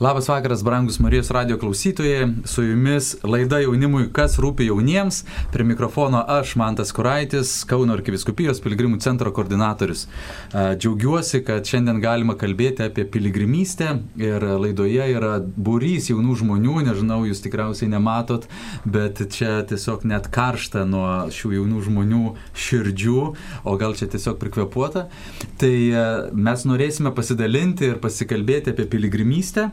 Labas vakaras, brangus Marijos radio klausytojai. Su jumis laida jaunimui, kas rūpi jauniems. Prie mikrofono aš, Mantas Kuraitis, Kauno arkiviskupijos piligrimų centro koordinatorius. Džiaugiuosi, kad šiandien galima kalbėti apie piligrimystę ir laidoje yra būrys jaunų žmonių, nežinau, jūs tikriausiai nematot, bet čia tiesiog net karšta nuo šių jaunų žmonių širdžių, o gal čia tiesiog prikvepuota. Tai mes norėsime pasidalinti ir pasikalbėti apie piligrimystę.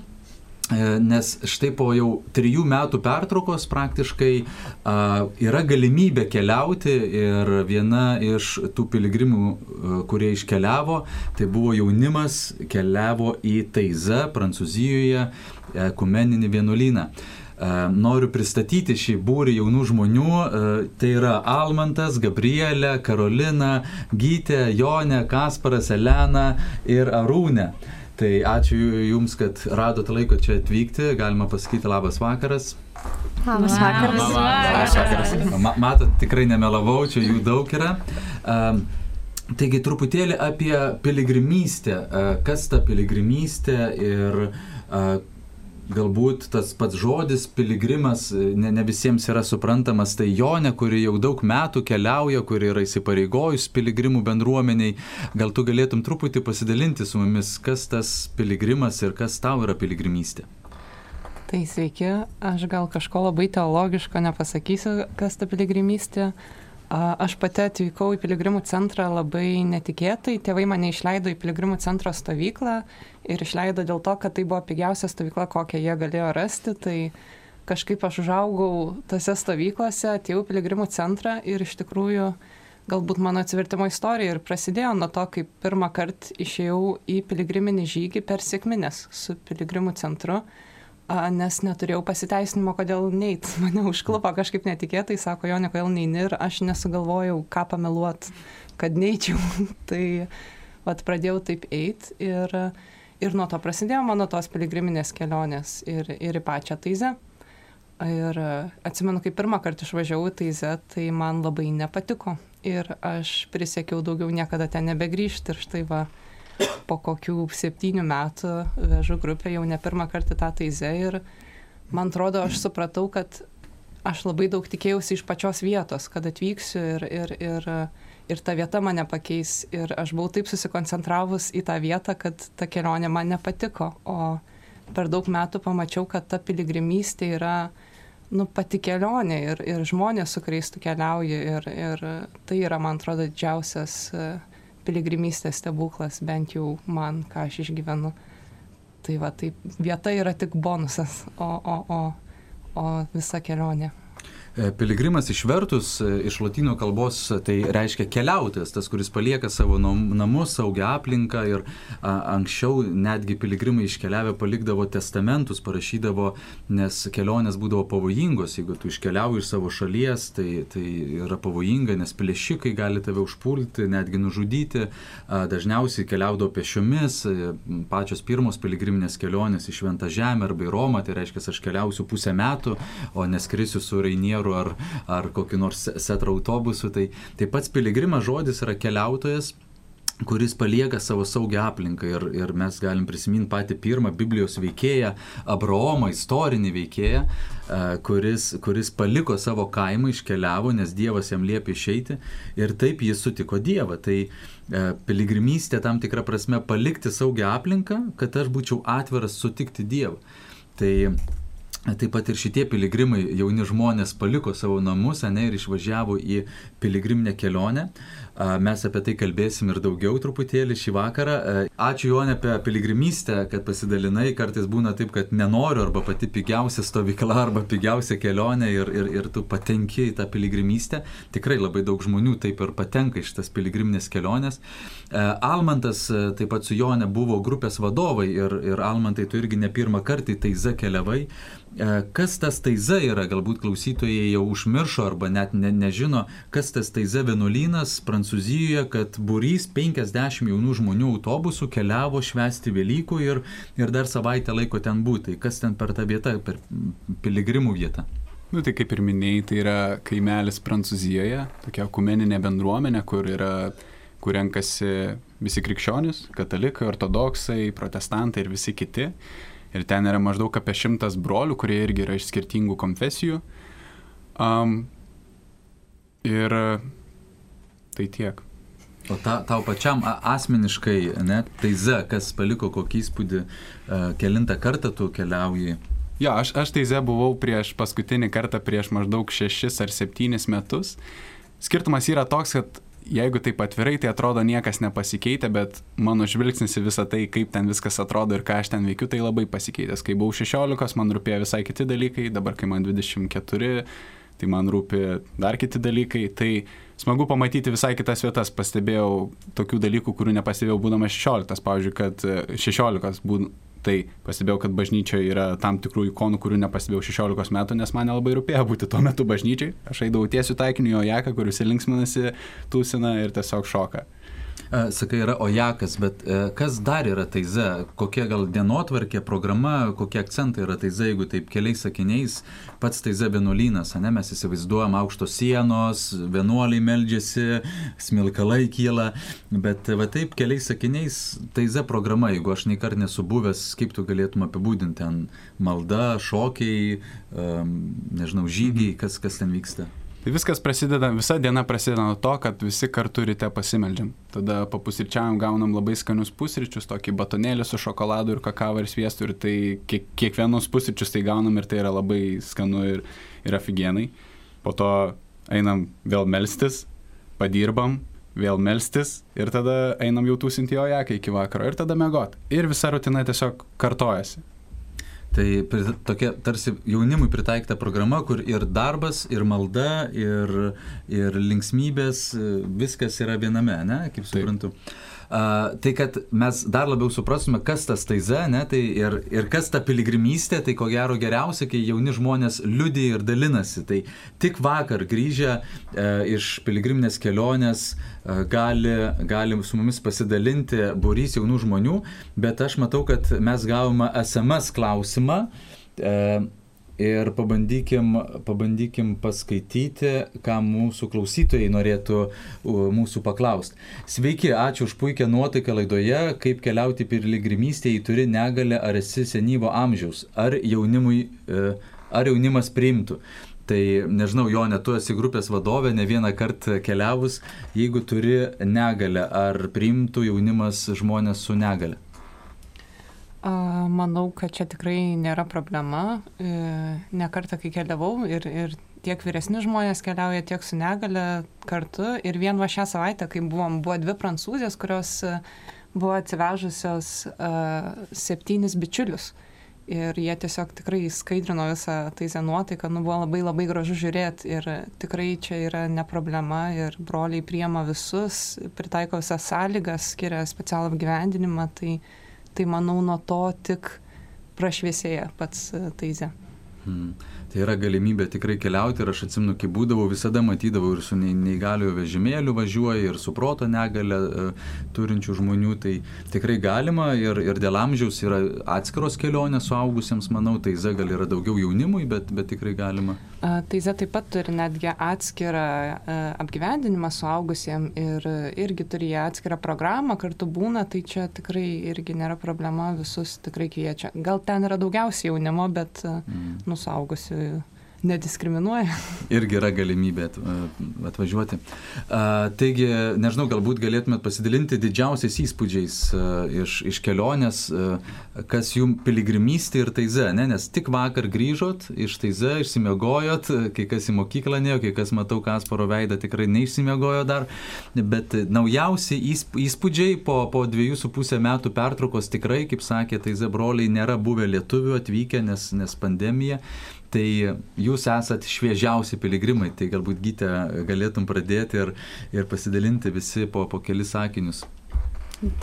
E, nes štai po jau trijų metų pertraukos praktiškai a, yra galimybė keliauti ir viena iš tų piligrimų, a, kurie iškeliavo, tai buvo jaunimas, keliavo į Taizą, Prancūzijoje, kumeninį vienuolyną. Noriu pristatyti šį būrį jaunų žmonių. Tai yra Almantas, Gabrielė, Karolina, Gytė, Jonė, Kasparas, Elena ir Arūnė. Tai ačiū Jums, kad radote laiko čia atvykti. Galima pasakyti labas vakaras. Labas vakaras. Labas vakaras. Ma matot, tikrai nemelavau, čia jų daug yra. Um, Taigi truputėlį apie piligrimystę. Kas ta piligrimystė ir galbūt tas pats žodis piligrimas ne, ne visiems yra suprantamas, tai Jonė, kuri jau daug metų keliauja, kuri yra įsipareigojus piligrimų bendruomeniai, gal tu galėtum truputį pasidalinti su mumis, kas tas piligrimas ir kas tau yra piligrimystė. Tai sveiki, aš gal kažko labai teologiško nepasakysiu, kas ta piligrimystė. Aš pati atvykau į piligrimų centrą labai netikėtai, tėvai mane išleido į piligrimų centro stovyklą ir išleido dėl to, kad tai buvo pigiausia stovykla, kokią jie galėjo rasti. Tai kažkaip aš užaugau tose stovyklose, atėjau į piligrimų centrą ir iš tikrųjų galbūt mano atsivertimo istorija ir prasidėjo nuo to, kai pirmą kartą išėjau į piligriminį žygį per sėkminės su piligrimų centru, nes neturėjau pasiteisinimo, kodėl neit. Mane užklupo kažkaip netikėtai, sako, jo, ne kodėl neini ir aš nesugalvojau, ką pameluot, kad neičiau. tai vat, pradėjau taip eiti ir Ir nuo to prasidėjo mano tos piligriminės kelionės ir, ir į pačią Taizę. Ir atsimenu, kai pirmą kartą išvažiavau į Taizę, tai man labai nepatiko. Ir aš prisiekiau daugiau niekada ten nebegrįžti. Ir štai va, po kokių septynių metų vežu grupę jau ne pirmą kartą tą Taizę. Ir man atrodo, aš supratau, kad aš labai daug tikėjausi iš pačios vietos, kad atvyksiu ir, ir, ir ir ta vieta mane pakeis. Ir aš buvau taip susikoncentravus į tą vietą, kad ta kelionė man nepatiko. O per daug metų pamačiau, kad ta piligrimystė yra nu, pati kelionė ir, ir žmonės, su kuriais tu keliauji. Ir, ir tai yra, man atrodo, didžiausias e, piligrimystės stebuklas, bent jau man, ką aš išgyvenu. Tai va, tai vieta yra tik bonusas, o, o, o, o visa kelionė. E, piligrimas išvertus e, iš latino kalbos tai reiškia keliautojas, tas, kuris palieka savo namus, saugią aplinką ir a, anksčiau netgi piligrimai iškeliavę palikdavo testamentus, parašydavo, nes kelionės būdavo pavojingos, jeigu tu iškeliauji iš savo šalies, tai, tai yra pavojinga, nes plėšikai gali tave užpulti, netgi nužudyti, a, dažniausiai keliaudavo pešiomis, e, pačios pirmos piligriminės kelionės į Šventą Žemę arba į Romą, tai reiškia, aš keliausiu pusę metų, o neskrisiu su Rainiero metrų ar, ar kokiu nors setro autobusu. Tai, tai pats piligrimas žodis yra keliautojas kuris palieka savo saugią aplinką ir, ir mes galim prisiminti patį pirmą Biblijos veikėją, Abraomą, istorinį veikėją, e, kuris, kuris paliko savo kaimą, iškeliavo, nes Dievas jam liepė išeiti ir taip jis sutiko Dievą. Tai e, piligrimystė tam tikrą prasme palikti saugią aplinką, kad aš būčiau atviras sutikti Dievą. Tai Taip pat ir šitie piligrimai, jauni žmonės paliko savo namus, ne, ir išvažiavo į piligriminę kelionę. Mes apie tai kalbėsim ir daugiau truputėlį šį vakarą. Ačiū Jonė apie piligrimystę, kad pasidalinai. Kartais būna taip, kad nenoriu arba pati pigiausia stovykla arba pigiausia kelionė ir, ir, ir tu patenki į tą piligrimystę. Tikrai labai daug žmonių taip ir patenka iš tas piligriminės kelionės. Almantas taip pat su Jonė buvo grupės vadovai ir, ir Almantai tu irgi ne pirmą kartą į Taiza keliavai. Kas tas Taiza yra, galbūt klausytojai jau užmiršo arba net ne, nežino, kas tas Taiza vienuolynas Prancūzijoje kad būrys 50 jaunų žmonių autobusų keliavo švęsti Velykų ir, ir dar savaitę laiko ten būti. Kas ten per tą vietą, per piligrimų vietą? Nu, tai kaip ir minėjai, tai yra kaimelis Prancūzijoje, tokia kumeninė bendruomenė, kur yra kur renkasi visi krikščionys, katalikai, ortodoksai, protestantai ir visi kiti. Ir ten yra maždaug apie šimtas brolių, kurie irgi yra iš skirtingų konfesijų. Um, ir tai tiek. O ta, tau pačiam asmeniškai, ne, taize, kas paliko kokį įspūdį, kelintą kartą tu keliauji? Jo, aš, aš taize buvau prieš paskutinį kartą prieš maždaug šešis ar septynis metus. Skirtumas yra toks, kad jeigu taip atvirai, tai atrodo niekas nepasikeitė, bet mano žvilgsnis į visą tai, kaip ten viskas atrodo ir ką aš ten veikiu, tai labai pasikeitęs. Kai buvau 16, man rūpėjo visai kiti dalykai, dabar kai man 24, tai man rūpi dar kiti dalykai. Tai smagu pamatyti visai kitas vietas. Pastebėjau tokių dalykų, kurių nepastebėjau būdamas 16. Pavyzdžiui, kad 16 e, būd, tai pastebėjau, kad bažnyčioje yra tam tikrų ikonų, kurių nepastebėjau 16 metų, nes man nelabai rūpėjo būti tuo metu bažnyčiai. Aš eidavau tiesiu taikiniu jo jaką, kuris linksminasi, tūsina ir tiesiog šoka. E, sakai, yra ojakas, bet e, kas dar yra taize? Kokia gal dienotvarkė, programa, kokie akcentai yra taize, jeigu taip keliais sakiniais, pats taize vienuolynas, ne, mes įsivaizduojam aukštos sienos, vienuoliai meldžiasi, smilkalai kyla, bet va taip keliais sakiniais taize programa, jeigu aš nei kart nesu buvęs, kaip tu galėtum apibūdinti ten malda, šokiai, nežinau, žygiai, kas, kas ten vyksta? Tai viskas prasideda, visa diena prasideda nuo to, kad visi kartu ryte pasimeldžiam. Tada papusryčiavam gaunam labai skanius pusryčius, tokį batonėlį su šokoladu ir kakavą ir sviestu ir tai kiek, kiekvienus pusryčius tai gaunam ir tai yra labai skanu ir, ir aфиgenai. Po to einam vėl melstis, padirbam, vėl melstis ir tada einam jau tūsinti ojaką iki vakaro ir tada mėgot. Ir visa rutina tiesiog kartojasi. Tai tokia tarsi jaunimui pritaikyta programa, kur ir darbas, ir malda, ir, ir linksmybės, viskas yra viename, ne, kaip suprantu. Taip. Tai kad mes dar labiau suprastume, kas tas taiza, ne, tai ir, ir kas ta piligrimystė, tai ko gero geriausia, kai jauni žmonės liūdė ir dalinasi. Tai tik vakar grįžę uh, iš piligriminės kelionės uh, gali, gali su mumis pasidalinti būrys jaunų žmonių, bet aš matau, kad mes gavome SMS klausimą. Ir pabandykim, pabandykim paskaityti, ką mūsų klausytojai norėtų mūsų paklausti. Sveiki, ačiū už puikią nuotaiką laidoje, kaip keliauti piligrimystėje, turi negalę ar esi senyvo amžiaus, ar, jaunimui, e, ar jaunimas priimtų. Tai nežinau, jo, net tu esi grupės vadovė, ne vieną kartą keliavus, jeigu turi negalę, ar priimtų jaunimas žmonės su negale? Manau, kad čia tikrai nėra problema. E, Nekartą, kai keliavau ir, ir tiek vyresni žmonės keliauja, tiek su negale kartu. Ir vien va šią savaitę, kai buvom, buvo dvi prancūzės, kurios e, buvo atsivežusios uh, septynis bičiulius. Ir jie tiesiog tikrai skaidrino visą taizę nuotaiką, nu buvo labai labai gražu žiūrėti ir tikrai čia yra ne problema ir broliai priema visus, pritaiko visas sąlygas, skiria specialų apgyvendinimą, tai uh, tai manau nuo to tik prašviesėja pats e, taize. Hmm. Tai yra galimybė tikrai keliauti ir aš atsimenu, kai būdavau, visada matydavau ir su neįgaliojo vežimėliu važiuoja, ir su proto negalę e, turinčių žmonių, tai tikrai galima ir, ir dėl amžiaus yra atskiros kelionės suaugusiems, manau, tai Z gal yra daugiau jaunimui, bet, bet tikrai galima. Tai Z taip pat turi netgi atskirą e, apgyvendinimą suaugusiems ir irgi turi jie atskirą programą, kartu būna, tai čia tikrai irgi nėra problema, visus tikrai kviečia. Gal ten yra daugiausiai jaunimo, bet mm. nusaugusių nediskriminuoja. Irgi yra galimybė atvažiuoti. Taigi, nežinau, galbūt galėtumėt pasidalinti didžiausiais įspūdžiais iš, iš kelionės, kas jums piligrimystė ir taize, ne? nes tik vakar grįžot iš taize, išsimiegojot, kai kas į mokyklą nėjo, kai kas matau Kasparo veidą tikrai neišsimiegojo dar, bet naujausi įspūdžiai po, po dviejų su pusę metų pertraukos tikrai, kaip sakė, taize broliai nėra buvę lietuvių atvykę, nes, nes pandemija. Tai jūs esat šviežiausi piligrimai, tai galbūt gytę galėtum pradėti ir, ir pasidalinti visi po, po kelis sakinius.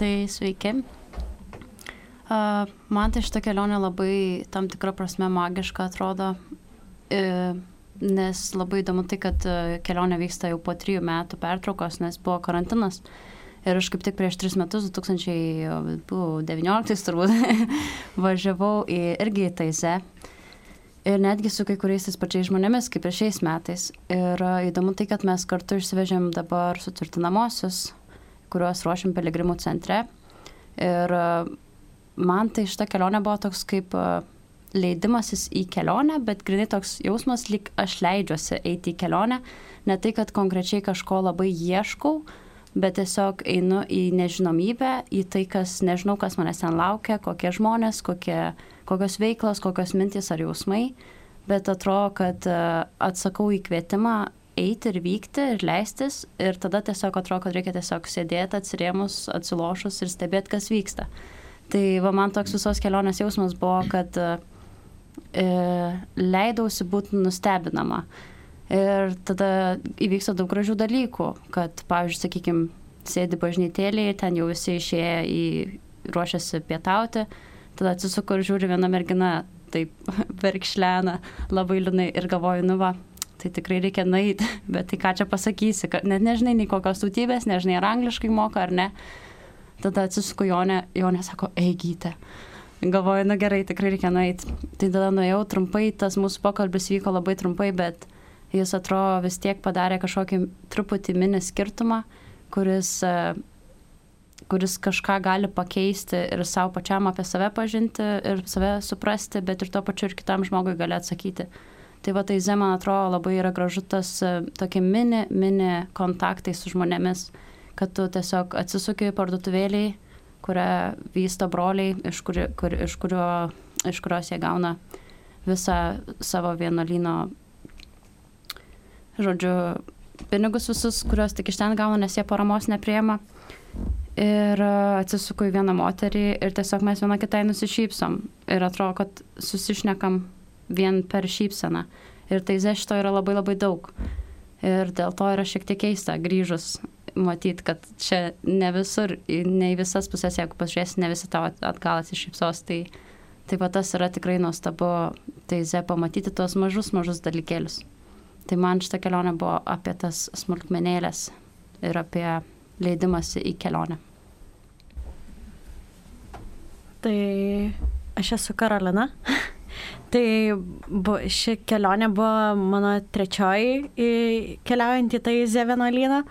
Tai sveiki. Uh, man tai šitą kelionę labai tam tikrą prasme magiška atrodo, uh, nes labai įdomu tai, kad uh, kelionė vyksta jau po trijų metų pertraukos, nes buvo karantinas. Ir aš kaip tik prieš tris metus, 2019 turbūt, važiavau į, irgi į Taizę. Uh, ir netgi su kai kuriais tais pačiais žmonėmis, kaip ir šiais metais. Ir e, įdomu tai, kad mes kartu išsivežėm dabar sutvirtinamosius, kuriuos ruošiam piligrimų centre. Ir e, man tai šita kelionė buvo toks kaip uh, leidimasis į kelionę, bet grinai toks jausmas, lyg aš leidžiuosi eiti į kelionę, ne tai, kad konkrečiai kažko labai ieškau, bet tiesiog einu į nežinomybę, į tai, kas nežinau, kas manęs ten laukia, kokie žmonės, kokie, kokios veiklos, kokios mintis ar jausmai, bet atrodo, kad e, atsakau į kvietimą eiti ir vykti ir leistis ir tada tiesiog atrodo, kad reikia tiesiog sėdėti atsirėmus, atsilošus ir stebėti, kas vyksta. Tai va, man toks visos kelionės jausmas buvo, kad e, leidausi būti nustebinama. Ir tada įvyksta daug gražių dalykų, kad, pavyzdžiui, sakykime, sėdi bažnytėlėje, ten jau visi išėję į ruošiasi pietauti, tada atsisuku ir žiūri viena mergina, taip verkšlena, labai liūnai ir galvoju, nu va, tai tikrai reikia nueiti, bet tai ką čia pasakysi, kad net nežinai nei kokios tautybės, nežinai ar angliškai moka ar ne. Tada atsisuku Jonė, Jonė sako, eigyti galvoju, na gerai, tikrai reikia nueiti. Tai tada nuėjau trumpai, tas mūsų pokalbis vyko labai trumpai, bet jis atrodo vis tiek padarė kažkokį truputį mini skirtumą, kuris, e, kuris kažką gali pakeisti ir savo pačiam apie save pažinti ir save suprasti, bet ir tuo pačiu ir kitam žmogui gali atsakyti. Tai va tai Zem, man atrodo, labai yra gražu tas e, tokie mini, mini kontaktai su žmonėmis, kad tu tiesiog atsisuki parduotuvėliai kurią vysto broliai, iš, kur, kur, iš, kurio, iš kurios jie gauna visą savo vienuolyno, žodžiu, pinigus visus, kuriuos tik iš ten gauna, nes jie paramos nepriema. Ir e, atsisuku į vieną moterį ir tiesiog mes viena kitai nusišypsom. Ir atrodo, kad susišnekam vien per šypseną. Ir tai šito yra labai labai daug. Ir dėl to yra šiek tiek keista grįžus matyti, kad čia ne visur, ne į visas pusės, jeigu pažiūrėsi, ne visi tavo atgal atsišypsos, tai taip pat tas yra tikrai nuostabu, tai ze pamatyti tuos mažus, mažus dalykėlius. Tai man šitą kelionę buvo apie tas smulkmenėlės ir apie leidimąsi į kelionę. Tai aš esu Karolina. tai bu, ši kelionė buvo mano trečioji keliaujant į tą Izę vienuolyną.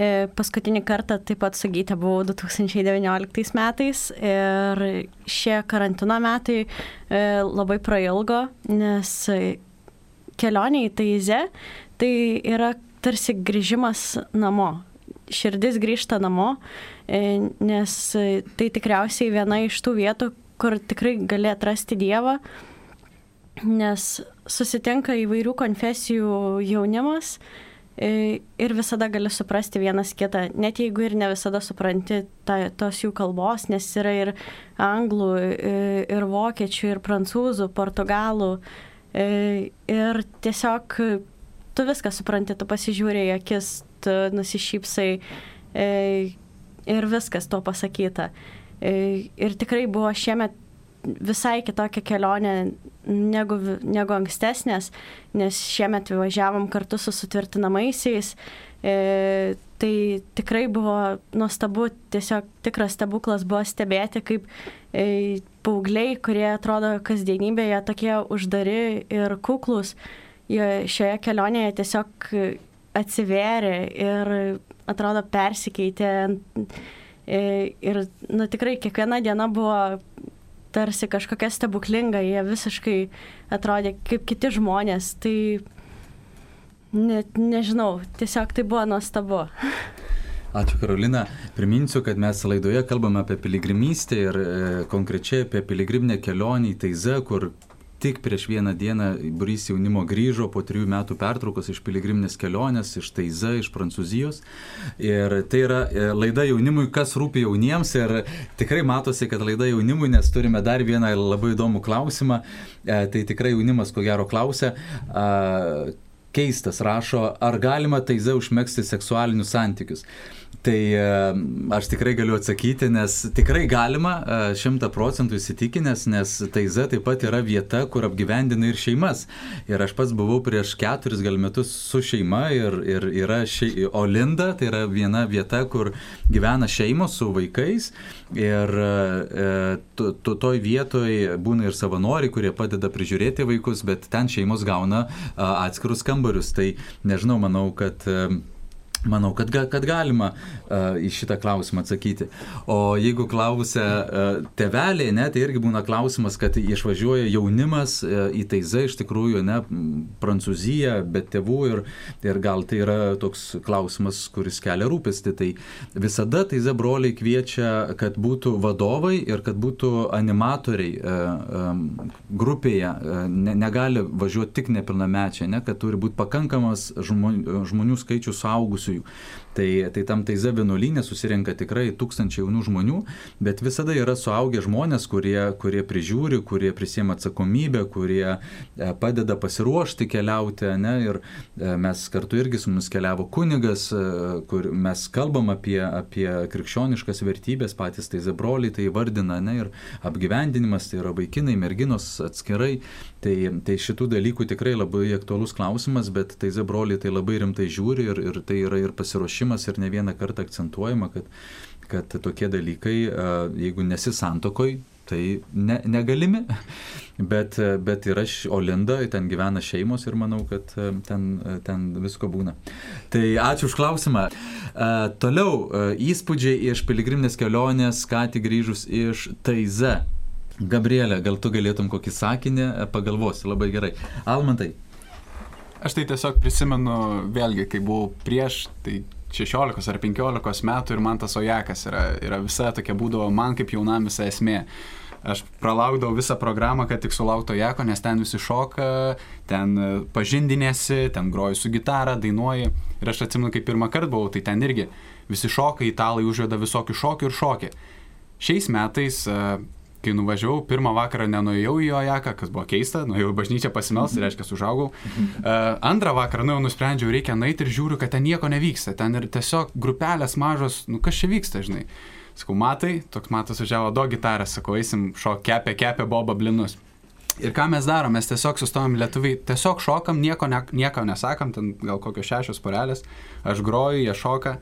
E, paskutinį kartą taip pat su Gytė buvau 2019 metais ir šie karantino metai e, labai prailgo, nes kelionė į Taizę tai yra tarsi grįžimas namo. Širdis grįžta namo, e, nes tai tikriausiai viena iš tų vietų, kur tikrai gali atrasti Dievą, nes susitinka įvairių konfesijų jaunimas, E, ir visada gali suprasti vienas kitą, net jeigu ir ne visada supranti ta, tos jų kalbos, nes yra ir anglų, e, ir vokiečių, ir prancūzų, portugalų. E, ir tiesiog tu viską supranti, tu pasižiūrė į akis, tu nusišypsai ir viskas to pasakyta. Ir tikrai buvo šiemet visai kitokia kelionė negu, negu ankstesnės, nes šiemet važiavom kartu su sutvirtinamaisiais. E, tai tikrai buvo nuostabu, tiesiog tikras stebuklas buvo stebėti, kaip e, paaugliai, kurie atrodo kasdienybėje tokie uždari ir kuklus, jie šioje kelionėje tiesiog atsivėrė ir atrodo persikeitė. E, ir nu, tikrai kiekviena diena buvo tarsi kažkokia stebuklinga, jie visiškai atrodė kaip kiti žmonės. Tai net nežinau, tiesiog tai buvo nuostabu. Ačiū Karolina. Priminsiu, kad mes laidoje kalbame apie piligrimystę ir e, konkrečiai apie piligriminę kelionę į Taizą, kur Tik prieš vieną dieną burys jaunimo grįžo po trijų metų pertraukos iš piligriminės kelionės, iš Taiza, iš Prancūzijos. Ir tai yra e, laida jaunimui, kas rūpi jauniems. Ir tikrai matosi, kad laida jaunimui, nes turime dar vieną labai įdomų klausimą. E, tai tikrai jaunimas ko gero klausia keistas rašo, ar galima taize užmėgsti seksualinius santykius. Tai e, aš tikrai galiu atsakyti, nes tikrai galima, e, šimta procentų įsitikinęs, nes Taiza taip pat yra vieta, kur apgyvendina ir šeimas. Ir aš pats buvau prieš keturis gal metus su šeima ir, ir yra šei... Olinda, tai yra viena vieta, kur gyvena šeimos su vaikais. Ir e, to, to, toj vietoj būna ir savanoriai, kurie padeda prižiūrėti vaikus, bet ten šeimos gauna atskirus kambarius. Tai nežinau, manau, kad Manau, kad, kad galima uh, į šitą klausimą atsakyti. O jeigu klausia uh, teveliai, ne, tai irgi būna klausimas, kad išvažiuoja jaunimas uh, į Taizą, iš tikrųjų, ne, Prancūziją, bet tėvų ir, ir gal tai yra toks klausimas, kuris kelia rūpestį. Tai visada Taiza broliai kviečia, kad būtų vadovai ir kad būtų animatoriai uh, um, grupėje. Uh, ne, negali važiuoti tik nepilnamečiai, ne, kad turi būti pakankamas žmonių, žmonių skaičius suaugusių discussões Tai, tai tam taize vienuolynė susirenka tikrai tūkstančiai jaunų žmonių, bet visada yra suaugę žmonės, kurie, kurie prižiūri, kurie prisėmė atsakomybę, kurie e, padeda pasiruošti keliauti. Ne? Ir e, mes kartu irgi su mumis keliavo kunigas, e, kur mes kalbam apie, apie krikščioniškas vertybės, patys taize broliai tai vardina, ne? ir apgyvendinimas, tai yra vaikinai, merginos atskirai. Tai, tai šitų dalykų tikrai labai aktualus klausimas, bet taize broliai tai labai rimtai žiūri ir, ir tai yra ir pasiruošimas ir ne vieną kartą akcentuojama, kad, kad tokie dalykai, jeigu nesi santokoj, tai ne, negalimi. Bet, bet yra Olinda, ten gyvena šeimos ir manau, kad ten, ten visko būna. Tai ačiū už klausimą. Toliau, įspūdžiai iš piligriminės kelionės, ką tik grįžus iš Taize. Gabrielė, gal tu galėtum kokį sakinį pagalvosi, labai gerai. Almantai. Aš tai tiesiog prisimenu, vėlgi, kai buvau prieš, tai 16 ar 15 metų ir man tas ojakas yra, yra visa tokia būdavo man kaip jaunam visa esmė. Aš pralaukdavau visą programą, kad tik sulaukto jako, nes ten visi šoka, ten e, pažindinėsi, ten groji su gitara, dainuoji. Ir aš atsimenu, kai pirmą kartą buvau, tai ten irgi visi šoka, italai užveda visokių šokių ir šokį. Šiais metais uh, kai nuvažiavau, pirmą vakarą nenuėjau į Ojaką, kas buvo keista, nuėjau į bažnyčią pasimelsti, reiškia, užaugau. Uh, antrą vakarą, nu jau nusprendžiau, reikia nueiti ir žiūriu, kad ten nieko nevyksta, ten ir tiesiog grupelės mažos, nu kas čia vyksta, žinai. Sakau, matai, toks matas važiavo do gitarą, sakau, eisim šok kepė, kepė boba blinus. Ir ką mes darom, mes tiesiog sustojom lietuviai, tiesiog šokam, nieko, ne, nieko nesakam, ten gal kokios šešios porelės, aš groju, jie šoka.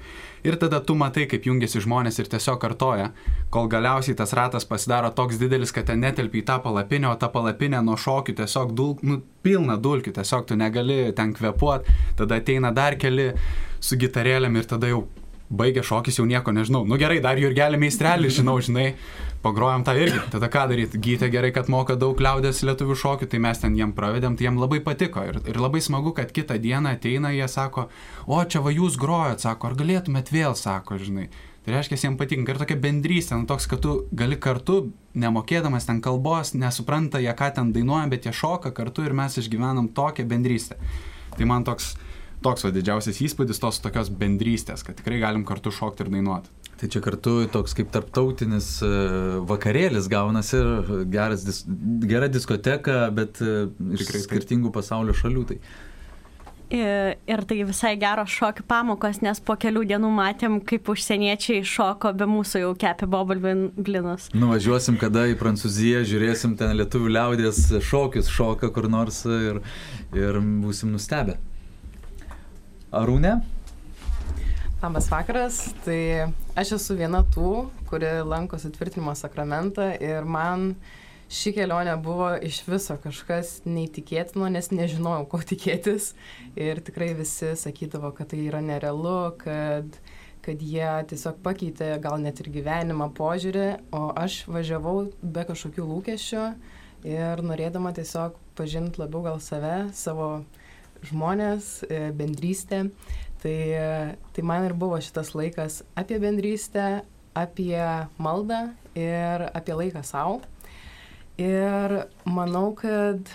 Ir tada tu matai, kaip jungiasi žmonės ir tiesiog kartoja, kol galiausiai tas ratas pasidaro toks didelis, kad ten netelpi į tą palapinę, o ta palapinė nuo šokių tiesiog dul, nu, pilna dulkių, tiesiog tu negali ten kvepuot, tada ateina dar keli su gitarėlėm ir tada jau baigia šokis, jau nieko nežinau. Nu gerai, dar Jurgelį meistrelį, žinau, žinai, pagrojom tą irgi. Tada ką daryti? Gytė gerai, kad moka daug liaudės lietuvių šokių, tai mes ten jiem pravedėm, tai jiem labai patiko. Ir, ir labai smagu, kad kitą dieną ateina, jie sako, o čia va jūs grojat, sako, ar galėtumėt vėl, sako, žinai. Tai reiškia, jiems patinka ir tokia bendrystė, nu, toks, kad tu gali kartu, nemokėdamas ten kalbos, nesupranta jie, ką ten dainuoja, bet jie šoka kartu ir mes išgyvenam tokią bendrystę. Tai man toks, toks va didžiausias įspūdis tos tokios bendrystės, kad tikrai galim kartu šokti ir dainuoti. Tai čia kartu toks kaip tarptautinis e, vakarėlis gaunasi ir geras, gera diskoteka, bet e, iš Tikrai skirtingų pasaulio šalių. Tai. Ir, ir tai visai geros šokių pamokos, nes po kelių dienų matėm, kaip užsieniečiai šoko be mūsų jau kepė bobalblinus. Nuvažiuosim kada į Prancūziją, žiūrėsim ten lietuvių liaudės šokius, šoka kur nors ir, ir būsim nustebę. Arūne? Labas vakaras, tai aš esu viena tų, kuri lankosi tvirtinimo sakramentą ir man ši kelionė buvo iš viso kažkas neįtikėtino, nes nežinojau, ko tikėtis. Ir tikrai visi sakydavo, kad tai yra nerealu, kad, kad jie tiesiog pakeitė gal net ir gyvenimą požiūrį, o aš važiavau be kažkokių lūkesčių ir norėdama tiesiog pažinti labiau gal save, savo žmonės, e, bendrystę. Tai, tai man ir buvo šitas laikas apie bendrystę, apie maldą ir apie laiką savo. Ir manau, kad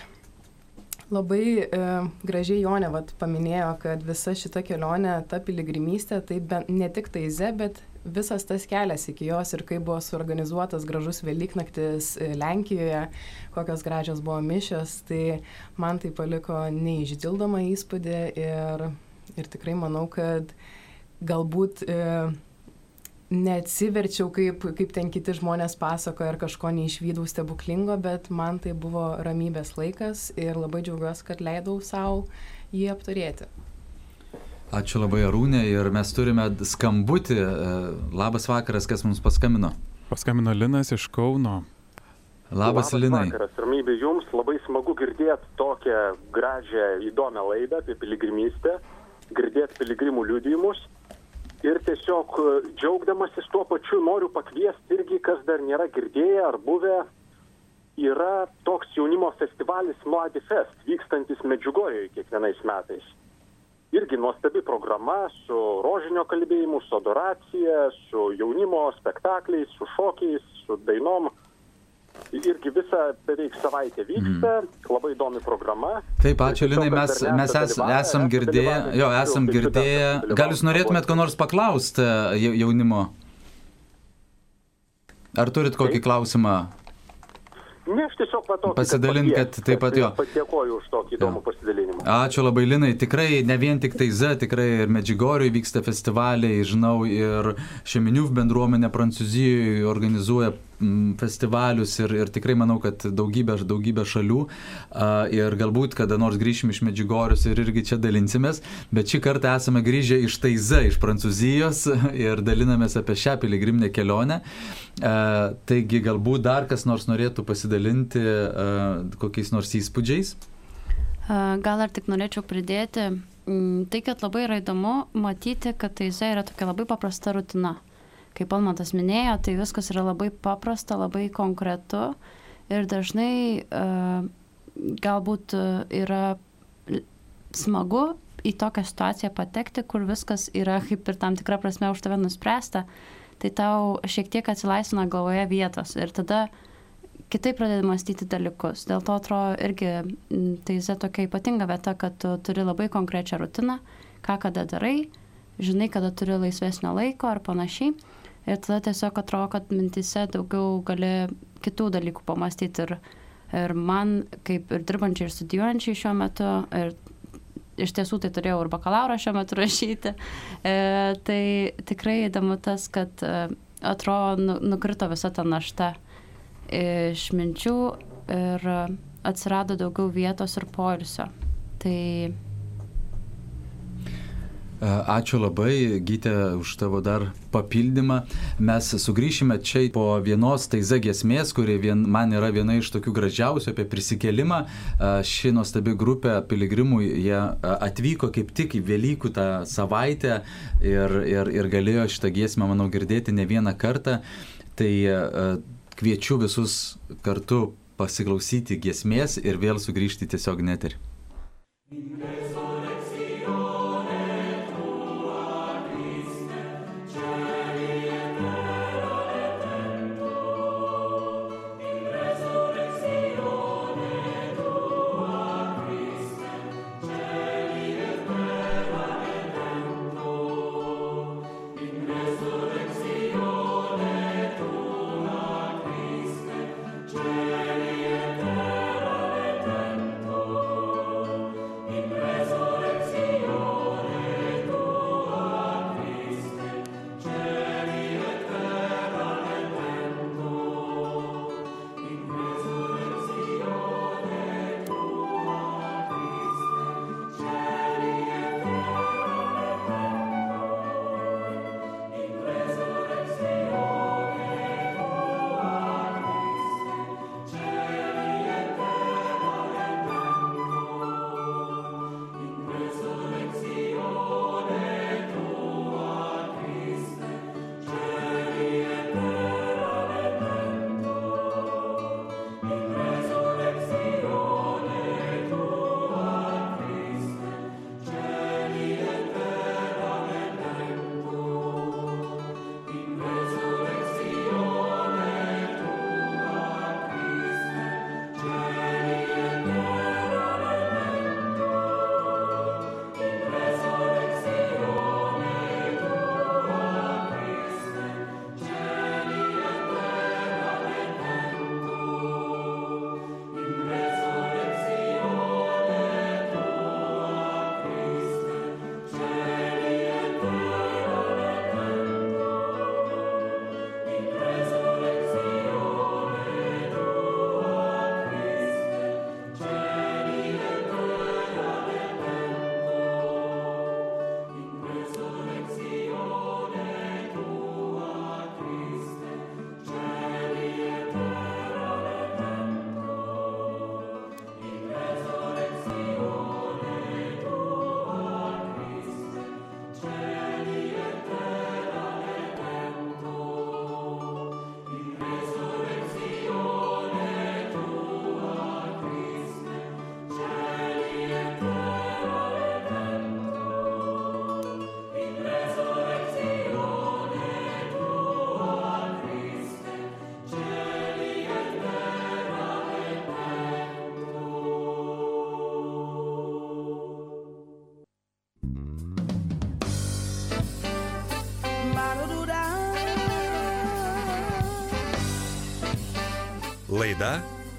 labai e, gražiai Jonė vat, paminėjo, kad visa šita kelionė, ta piligrimystė, tai be, ne tik taize, bet visas tas kelias iki jos ir kaip buvo suorganizuotas gražus Velyknaktis e, Lenkijoje, kokios gražios buvo mišios, tai man tai paliko neišdildomą įspūdį ir, ir tikrai manau, kad galbūt e, neatsiverčiau, kaip, kaip ten kiti žmonės pasakoja ir kažko neišvydau stebuklingo, bet man tai buvo ramybės laikas ir labai džiaugiuosi, kad leidau savo jį apturėti. Ačiū labai Arūnė ir mes turime skambutį. E, labas vakaras, kas mums paskambino. Paskambino Linas iš Kauno. Labas, Labas Linai. Vakaras, ramybė jums, labai smagu girdėti tokią gražią, įdomią laidą apie piligrimystę, girdėti piligrimų liudijimus. Ir tiesiog e, džiaugdamasis tuo pačiu noriu pakviesti irgi, kas dar nėra girdėję ar buvę, yra toks jaunimo festivalis Mladi Fest, vykstantis Medžiugorjoje kiekvienais metais. Irgi nuostabi programa su rožinio kalbėjimu, su adoracija, su jaunimo spektakliais, su šokiais, su dainom irgi visą beveik savaitę vyksta, mm. labai įdomi programa. Taip, ačiū Linai, mes, mes es, esam girdėję, jo, esam girdėję. Gal jūs norėtumėt ko nors paklausti e, jaunimo? Ar turit kokį klausimą? Ne, aš tiesiog matau. Pasidalint, kad taip pat jo. Dėkoju už tokį įdomų pasidalinimą. Ačiū labai Linai, tikrai ne vien tik tai Z, tikrai ir Medžigoriui vyksta festivaliai, žinau, ir Šeminių bendruomenė Prancūzijoje organizuoja festivalius ir, ir tikrai manau, kad daugybė, daugybė šalių ir galbūt kada nors grįšim iš Medžigorius ir irgi čia dalinsimės, bet šį kartą esame grįžę iš Taiza, iš Prancūzijos ir dalinamės apie šią piligriminę kelionę. Taigi galbūt dar kas nors norėtų pasidalinti kokiais nors įspūdžiais. Gal ar tik norėčiau pridėti, tai kad labai yra įdomu matyti, kad Taiza yra tokia labai paprasta rutina kaip Almantas minėjo, tai viskas yra labai paprasta, labai konkretu ir dažnai uh, galbūt yra smagu į tokią situaciją patekti, kur viskas yra kaip ir tam tikra prasme už tave nuspręsta, tai tau šiek tiek atsilaisvina galvoje vietos ir tada kitaip pradedi mąstyti dalykus. Dėl to atrodo irgi tai yra tokia ypatinga vieta, kad tu turi labai konkrečią rutiną, ką kada darai, žinai, kada turi laisvesnio laiko ar panašiai. Ir tada tiesiog atrodo, kad mintise daugiau gali kitų dalykų pamastyti. Ir, ir man, kaip ir dirbančiai ir studijuojančiai šiuo metu, ir iš tiesų tai turėjau ir bakalauro šiuo metu rašyti, e, tai tikrai įdomu tas, kad e, atrodo nu, nukrito visa ta našta iš minčių ir atsirado daugiau vietos ir poilsio. Tai ačiū labai, Gytė, už tavo dar papildymą. Mes sugrįšime čia po vienos taiza giesmės, kuri vien, man yra viena iš tokių gražiausių apie prisikelimą. E, ši nuostabi grupė piligrimų, jie e, atvyko kaip tik į Velykų tą savaitę ir, ir, ir galėjo šitą giesmę, manau, girdėti ne vieną kartą. Tai kviečiu visus kartu pasiklausyti giesmės ir vėl sugrįžti tiesiog net ir. Laida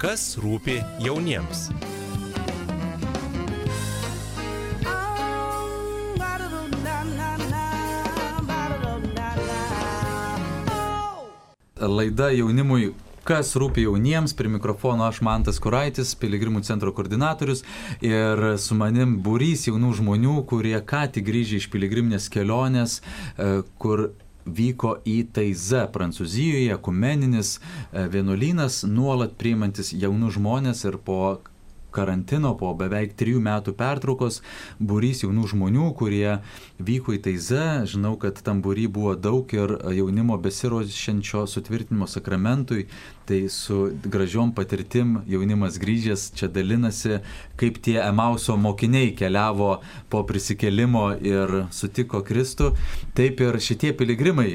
Kas rūpi jauniems. Laida jaunimui kas rūpi jauniems, prie mikrofono aš Mantas Kuraitis, Piligrimų centro koordinatorius ir su manim būrys jaunų žmonių, kurie ką tik grįžė iš piligriminės kelionės, e, kur vyko į Taize, Prancūzijoje, kumeninis e, vienuolynas, nuolat priimantis jaunus žmonės ir po karantino, po beveik trijų metų pertraukos, būrys jaunų žmonių, kurie vyko į Taize. Žinau, kad tam būry buvo daug ir jaunimo besirošiančio sutvirtinimo sakramentui. Tai su gražiom patirtim jaunimas grįžęs čia dalinasi, kaip tie Emauso mokiniai keliavo po prisikelimo ir sutiko Kristų. Taip ir šitie piligrimai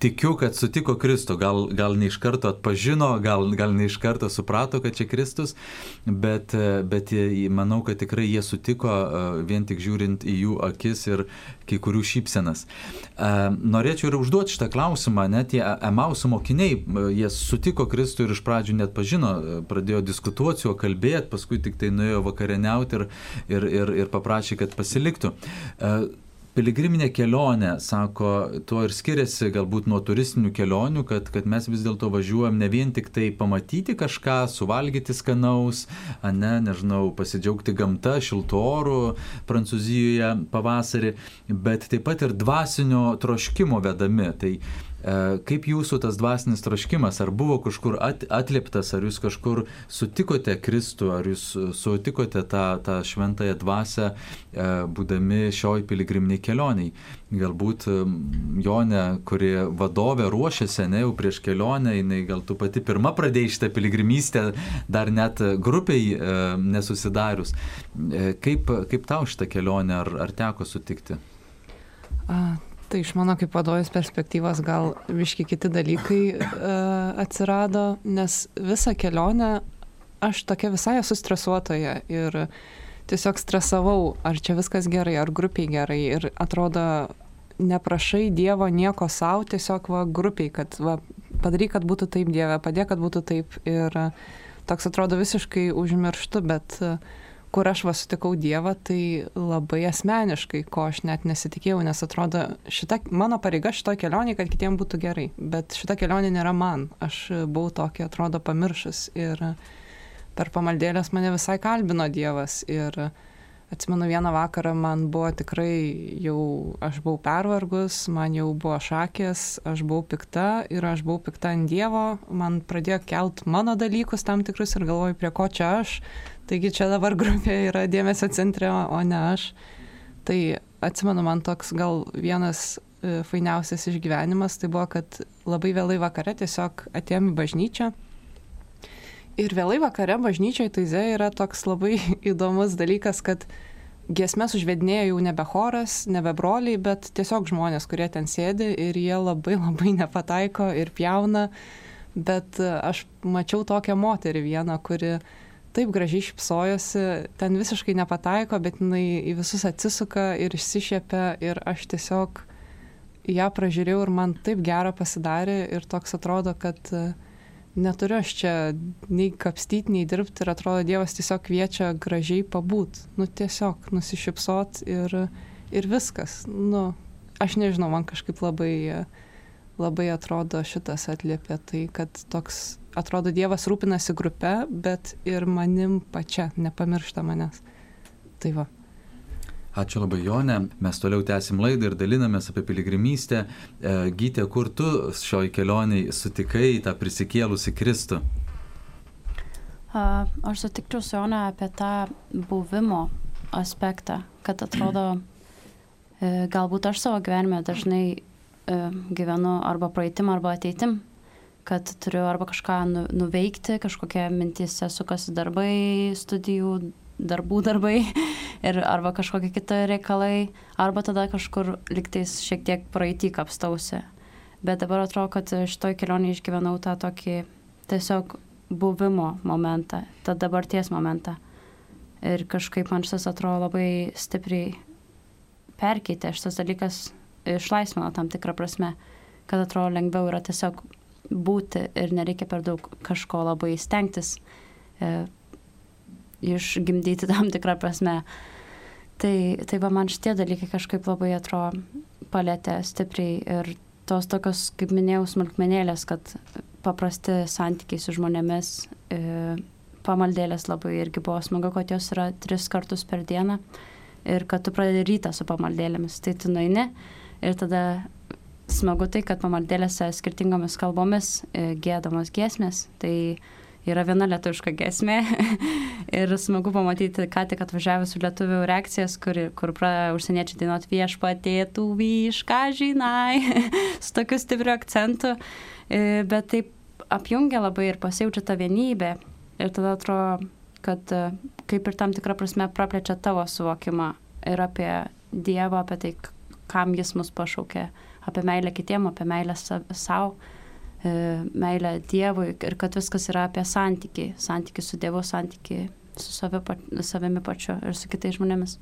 tikiu, kad sutiko Kristų, gal, gal ne iš karto atpažino, gal, gal ne iš karto suprato, kad čia Kristus, bet, bet manau, kad tikrai jie sutiko vien tik žiūrint į jų akis ir kai kurių šypsenas. Norėčiau ir užduoti šitą klausimą, net tie Emausų mokiniai, jie sutiko Kristų ir iš pradžių net pažino, pradėjo diskutuoti juo, kalbėti, paskui tik tai nuėjo vakarieniauti ir, ir, ir, ir paprašė, kad pasiliktų piligriminė kelionė, sako, tuo ir skiriasi galbūt nuo turistinių kelionių, kad, kad mes vis dėlto važiuojam ne vien tik tai pamatyti kažką, suvalgyti skanaus, ne, nežinau, pasidžiaugti gamta, šiltų orų Prancūzijoje pavasarį, bet taip pat ir dvasinio troškimo vedami. Tai kaip jūsų tas dvasinis troškimas, ar buvo kažkur at, atliptas, ar jūs kažkur sutikote Kristų, ar jūs sutikote tą, tą šventąją dvasę, e, būdami šioj piligriminiai kelioniai. Galbūt Jonė, kuri vadovė ruošiasi, ne jau prieš kelionę, jinai gal tu pati pirmą pradėjai šitą piligrimystę, dar net grupiai e, nesusidarius. Kaip, kaip tau šitą kelionę, ar, ar teko sutikti? A, Tai iš mano kaip vadovės perspektyvos gal viški kiti dalykai uh, atsirado, nes visą kelionę aš tokia visai esu stresuotoje ir tiesiog stresavau, ar čia viskas gerai, ar grupiai gerai ir atrodo neprašai Dievo nieko savo, tiesiog va grupiai, kad va, padaryk, kad būtų taip Dieve, padėk, kad būtų taip ir toks atrodo visiškai užmirštu, bet uh, kur aš va sutikau Dievą, tai labai asmeniškai, ko aš net nesitikėjau, nes atrodo, šita, mano pareiga šito kelionė, kad kitiems būtų gerai, bet šita kelionė nėra man, aš buvau tokia, atrodo, pamiršus ir per pamaldėlės mane visai kalbino Dievas. Ir atsimenu vieną vakarą man buvo tikrai jau, aš buvau pervargus, man jau buvo šakės, aš buvau pikta ir aš buvau pikta ant Dievo, man pradėjo kelt mano dalykus tam tikrus ir galvoju, prie ko čia aš, Taigi čia dabar grupė yra dėmesio centre, o ne aš. Tai atsimenu, man toks gal vienas e, fainiausias išgyvenimas, tai buvo, kad labai vėlai vakare tiesiog atėjom į bažnyčią. Ir vėlai vakare bažnyčioje Taize yra toks labai įdomus dalykas, kad giesmės užvedinėjo jau nebe choras, nebe broliai, bet tiesiog žmonės, kurie ten sėdi ir jie labai labai nepataiko ir pjauna. Bet e, aš mačiau tokią moterį vieną, kuri taip gražiai šypsojosi, ten visiškai nepataiko, bet jinai į visus atsisuka ir išsišiepia ir aš tiesiog ją pražiūrėjau ir man taip gera pasidarė ir toks atrodo, kad e, neturiu aš čia nei kapstyti, nei dirbti ir atrodo Dievas tiesiog kviečia gražiai pabūt, nu tiesiog nusišypsot ir, ir viskas. Nu, aš nežinau, man kažkaip labai, labai atrodo šitas atliepia tai, kad toks atrodo Dievas rūpinasi grupe, bet ir manim pačia, nepamiršta manęs. Tai va. Ačiū labai, Jonė. Mes toliau tęsim laidą ir dalinamės apie piligrimystę. E, Gytė, kur tu šioj kelioniai sutikai tą prisikėlusi Kristų? Aš sutikčiau su Jonė apie tą buvimo aspektą, kad atrodo, e, galbūt aš savo gyvenime dažnai e, gyvenu arba praeitim, arba ateitim kad turiu arba kažką nu, nuveikti, kažkokie mintys sukasi darbai, studijų, darbų darbai ir arba kažkokie kiti reikalai, arba tada kažkur liktais šiek tiek praeitį kapstausi. Bet dabar atrodo, kad šitoj kelionėje išgyvenau tą tokį tiesiog buvimo momentą, tą dabarties momentą. Ir kažkaip man šis atrodo labai stipriai perkeitė, šitas dalykas išlaisvino tam tikrą prasme, kad atrodo lengviau yra tiesiog būti ir nereikia per daug kažko labai stengtis e, išgimdyti tam tikrą prasme. Tai, tai va man šitie dalykai kažkaip labai atrodo palėtė stipriai ir tos tokios, kaip minėjau, smulkmenėlės, kad paprasti santykiai su žmonėmis, e, pamaldėlės labai irgi buvo smagu, kad jos yra tris kartus per dieną ir kad tu pradedi rytą su pamaldėlėmis. Tai tu nueini ir tada smagu tai, kad pamaldėlėse skirtingomis kalbomis e, gėdamos giesmės. Tai yra viena lietuviška gesmė ir smagu pamatyti, ką tik atvažiavusių lietuvių reakcijas, kur, kur pradeda užsieniečiai dainuot viešpatėtų vyšką, žinai, su tokiu stipriu akcentu, e, bet taip apjungia labai ir pasijaučia tą vienybę ir tada atrodo, kad e, kaip ir tam tikrą prasme praplečia tavo suvokimą ir apie Dievą, apie tai, kam jis mus pašaukė, apie meilę kitiem, apie meilę savo E, meilę Dievui ir kad viskas yra apie santykiai, santykiai su Dievu, santykiai su savi, savimi pačiu ir su kitais žmonėmis.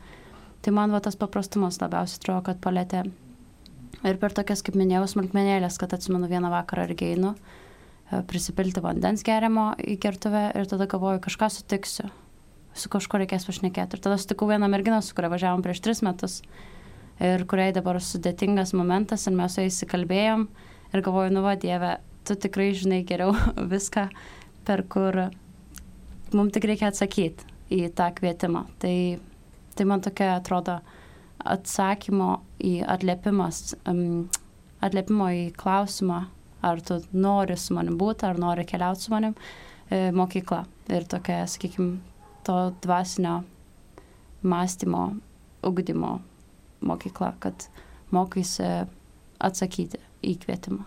Tai man va tas paprastumas labiausiai atrodo, kad palėtė ir per tokias, kaip minėjau, smulkmenėlės, kad atsimenu vieną vakarą irgi einu, e, prisipilti vandens geriamo į kertuvę ir tada galvoju, kažką sutiksiu, su kažkuo reikės pašnekėti. Ir tada sutikau vieną merginą, su kuria važiavom prieš tris metus ir kuriai dabar sudėtingas momentas ir mes su jais įsikalbėjom ir galvoju, nu va, Dieve, tu tikrai žinai geriau viską, per kur mums tik reikia atsakyti į tą kvietimą. Tai, tai man tokia atrodo atsakymo į atliepimas, um, atliepimo į klausimą, ar tu nori su manim būti, ar nori keliauti su manim, e, mokykla. Ir tokia, sakykime, to dvasinio mąstymo, ugdymo mokykla, kad mokaisi atsakyti į kvietimą.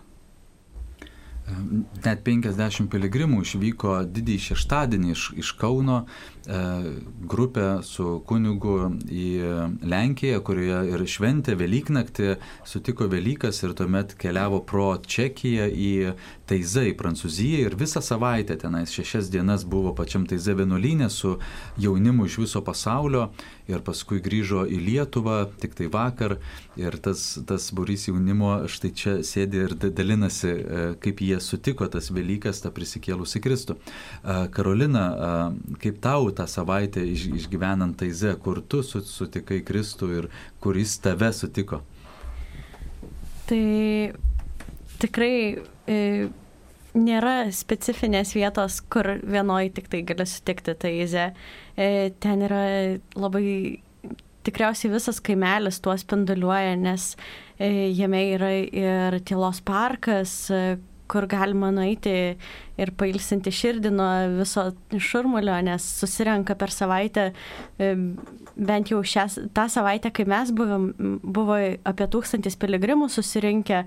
Net 50 piligrimų išvyko didįjį šeštadienį iš, iš Kauno grupę su kunigu į Lenkiją, kurioje ir šventė Velyknaktį, sutiko Velykas ir tuomet keliavo pro Čekiją į Taizą, į Prancūziją ir visą savaitę tenais šešias dienas buvo pačiam Taize vienuolynė su jaunimu iš viso pasaulio ir paskui grįžo į Lietuvą tik tai vakar ir tas, tas burys jaunimo štai čia sėdi ir dalinasi, e, kaip jie sutiko tas Velykas, tą prisikėlusi Kristų. E, Karolina, e, kaip tau tą savaitę išgyvenant Taize, kur tu sutikai Kristų ir kur jis tave sutiko? Tai tikrai e, nėra specifinės vietos, kur vienoje tik tai gali sutikti Taizę. E, ten yra labai tikriausiai visas kaimelis tuo spinduliuoja, nes e, jame yra ir tylos parkas, e, kur galima nueiti ir pailsinti širdį nuo viso šurmulio, nes susirenka per savaitę, bent jau šią, tą savaitę, kai mes buvom, buvo apie tūkstantis piligrimų susirinkę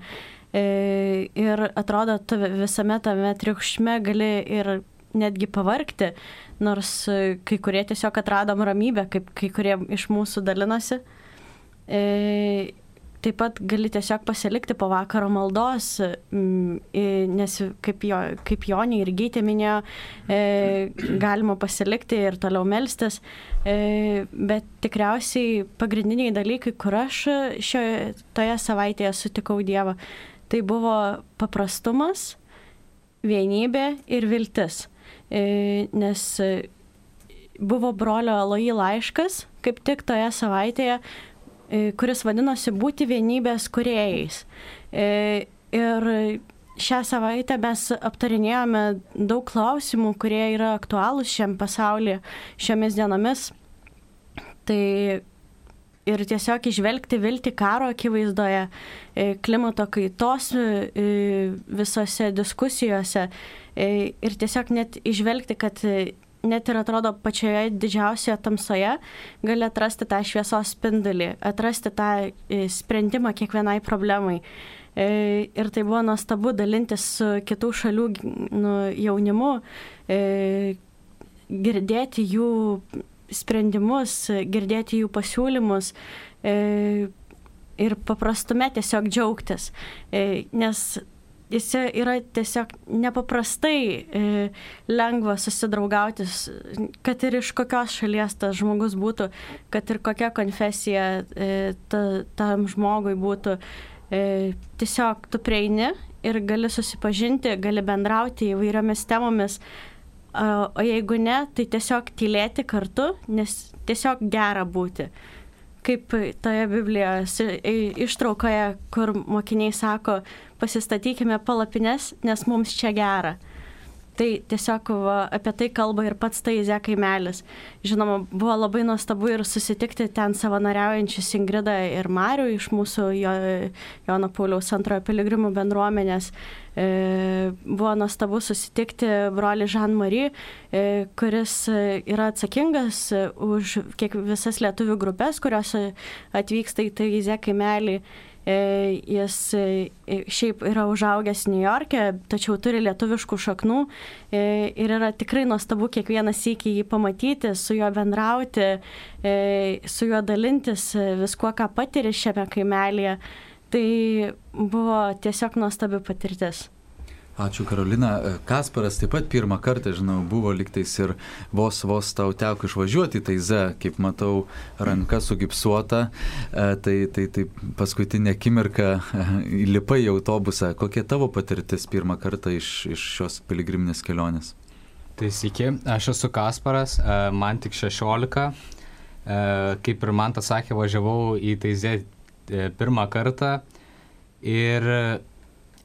ir atrodo, tu visame tame triukšme gali ir netgi pavarkti, nors e, kai kurie tiesiog atradom ramybę, kaip kai kurie iš mūsų dalinosi. E, taip pat gali tiesiog pasilikti po vakaro maldos, nes kaip, jo, kaip Jonė ir Gytė minėjo, e, galima pasilikti ir toliau melstis, bet tikriausiai pagrindiniai dalykai, kur aš šioje toje savaitėje sutikau Dievą, tai buvo paprastumas, vienybė ir viltis. E, nes buvo brolio Aloji laiškas, kaip tik toje savaitėje, e, kuris vadinosi Būti vienybės kuriejais. E, ir šią savaitę mes aptarinėjome daug klausimų, kurie yra aktualūs šiam pasaulyje šiomis dienomis. Tai ir tiesiog išvelgti viltį karo akivaizdoje, klimato kaitos visose diskusijose E, ir tiesiog net išvelgti, kad e, net ir atrodo pačioje didžiausioje tamsoje gali atrasti tą šviesos spindulį, atrasti tą e, sprendimą kiekvienai problemai. Ir tai buvo nuostabu dalintis su kitų šalių nu, jaunimu, girdėti jų sprendimus, girdėti jų pasiūlymus ir paprastume tiesiog džiaugtis. Nes jis yra tiesiog nepaprastai e, lengva susidraugauti, kad ir iš kokios šalies tas žmogus būtų, kad ir kokia konfesija e, ta, tam žmogui būtų. E, tiesiog tu prieini ir gali susipažinti, gali bendrauti įvairiomis temomis. O jeigu ne, tai tiesiog tylėti kartu, nes tiesiog gera būti. Kaip toje Biblijos i- ištraukoje, kur mokiniai sako, pasistatykime palapines, nes mums čia gera. Tai tiesiog va, apie tai kalba ir pats Taizė kaimelis. Žinoma, buvo labai nuostabu ir susitikti ten savanoriaujančius Ingridą ir Marių iš mūsų jo, Jono Pauliaus antrojo piligrimų bendruomenės. E, buvo nuostabu susitikti broli Jean-Marie, e, kuris yra atsakingas e, už kiek visas lietuvių grupės, kurios atvyksta į Taizė kaimelį. Jis šiaip yra užaugęs New York'e, tačiau turi lietuviškų šaknų ir yra tikrai nuostabu kiekvieną sykį jį pamatyti, su juo bendrauti, su juo dalintis viskuo, ką patiri šiame kaimelėje. Tai buvo tiesiog nuostabi patirtis. Ačiū Karolina. E, Kasparas taip pat pirmą kartą, žinau, buvo liktais ir vos vos tau teko išvažiuoti į Taizę, kaip matau, ranka sugipsuota, E, tai, tai, tai paskutinė akimirka e, įlipai į autobusą. Kokia tavo patirtis pirmą kartą iš, iš šios piligriminės kelionės? Tai sveiki, aš esu Kasparas, man tik 16. E, Kaip ir man tas sakė, važiavau į Taizę e, pirmą kartą. Ir,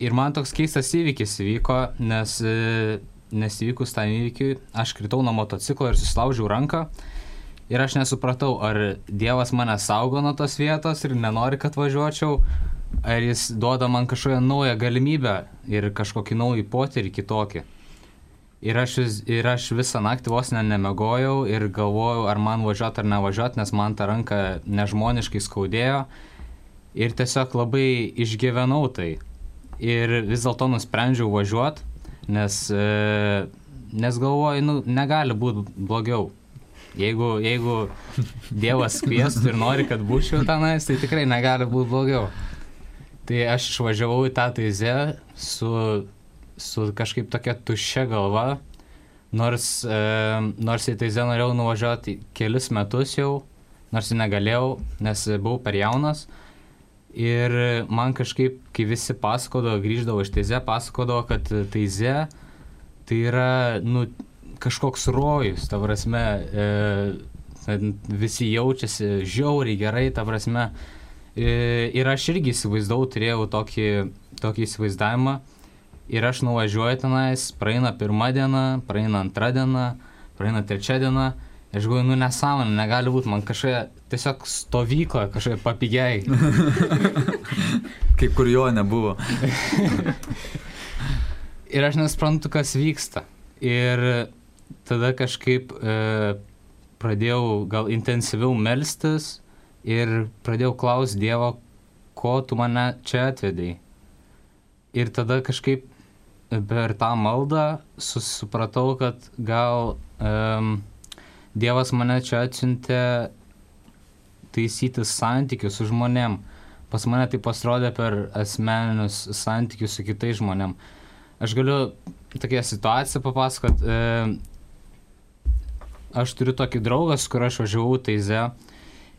ir man toks keistas įvykis įvyko, nes, e, nes įvykus tam įvykiui aš kritau nuo motociklo ir susilaužiau ranką. Ir aš nesupratau, ar Dievas mane saugo nuo tos vietos ir nenori, kad važiuočiau, ar jis duoda man kažkokią naują galimybę ir kažkokį naują potyrį kitokį. Ir aš, ir aš visą naktį vos ne nemegojau ir galvojau, ar man važiuoti ar nevažiuoti, nes man ta ranka nežmoniškai skaudėjo. Ir tiesiog labai išgyvenau tai. Ir vis dėlto nusprendžiau važiuoti, nes, e, nes galvoju, nu, negali būti blogiau. Jeigu, jeigu Dievas kviestų ir nori, kad būčiau tenais, tai tikrai negali būti blogiau. Tai aš išvažiavau į tą taizę su, su kažkaip tokia tuščia galva, nors, e, nors į taizę norėjau nuvažiuoti kelis metus jau, nors negalėjau, nes buvau per jaunas. Ir man kažkaip, kai visi pasakodavo, grįždavo iš taizę, pasakodavo, kad taizė tai yra, nu, kažkoks rojus, ta prasme, e, visi jaučiasi žiauriai gerai, ta prasme. E, ir aš irgi įsivaizdavau, turėjau tokį, tokį įsivaizdavimą. Ir aš nuvažiuoju tenais, praeina pirmą dieną, praeina antrą dieną, praeina trečią dieną. Aš galvoju, nu nesąmonė, negali būti, man kažkokia tiesiog stovykla, kažkokia papigiai. Kaip kur jo nebuvo. ir aš nesprantu, kas vyksta. Ir tada kažkaip e, pradėjau gal intensyviau melstis ir pradėjau klausti Dievo, ko tu mane čia atvedai. Ir tada kažkaip per tą maldą susipratau, kad gal um, Dievas mane čia atsiuntė taisyti santykius su žmonėm. Pas mane tai pasirodė per asmeninius santykius su kitais žmonėm. Aš galiu tokią situaciją papasakot. E, aš turiu tokį draugą, su kuriuo aš važiavau Taize.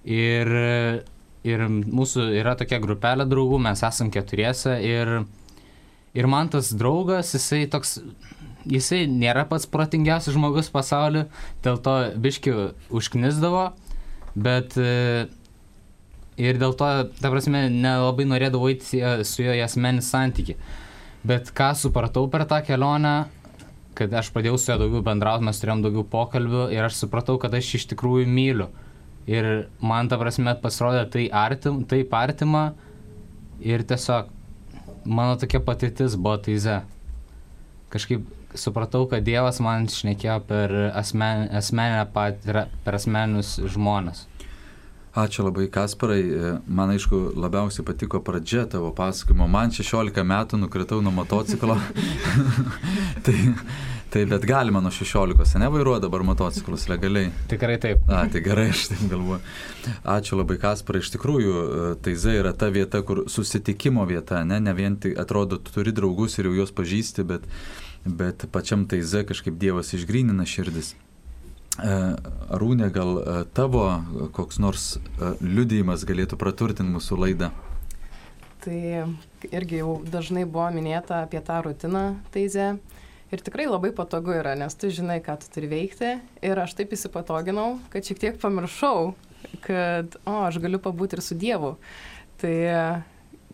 Ir, ir mūsų yra tokia grupelė draugų, mes esam keturiese. Ir, ir man tas draugas, jisai toks, jisai nėra pats protingiausias žmogus pasaulyje, dėl to biški užknisdavo, bet e, ir dėl to, ta prasme, nelabai norėdavau eiti su juo į asmenį santyki. Bet ką supratau per tą kelionę, kad aš pradėjau su juo daugiau bendrauti, mes turėjom daugiau pokalbių ir aš supratau, kad aš iš tikrųjų myliu. Ir man ta prasme pasirodė tai artim, taip artima ir tiesiog mano tokia patirtis buvo taize. Kažkaip supratau, kad Dievas man šnekėjo per asmen, asmeninę patirą, per asmeninius žmonės. Ačiū labai, Kasparai. Man aišku, labiausiai patiko pradžia tavo pasakojimo. Man 16 metų nukritau nuo motociklo. tai, tai bet galima nuo 16, nevairuoja dabar motociklus legaliai. Tikrai taip. A, tai gerai, aš taip galvoju. Ačiū labai, Kasparai. Iš tikrųjų, Taiza yra ta vieta, kur susitikimo vieta, ne, ne vien tik atrodo, tu turi draugus ir jau juos pažįsti, bet, bet pačiam Taiza kažkaip Dievas išgrynina širdis. Arūnė, gal tavo koks nors liudijimas galėtų praturtinti mūsų laidą? Tai irgi jau dažnai buvo minėta apie tą rutiną taize. Ir tikrai labai patogu yra, nes tu žinai, ką tu turi veikti. Ir aš taip įsipatoginau, kad šiek tiek pamiršau, kad, o, aš galiu pabūti ir su Dievu. Tai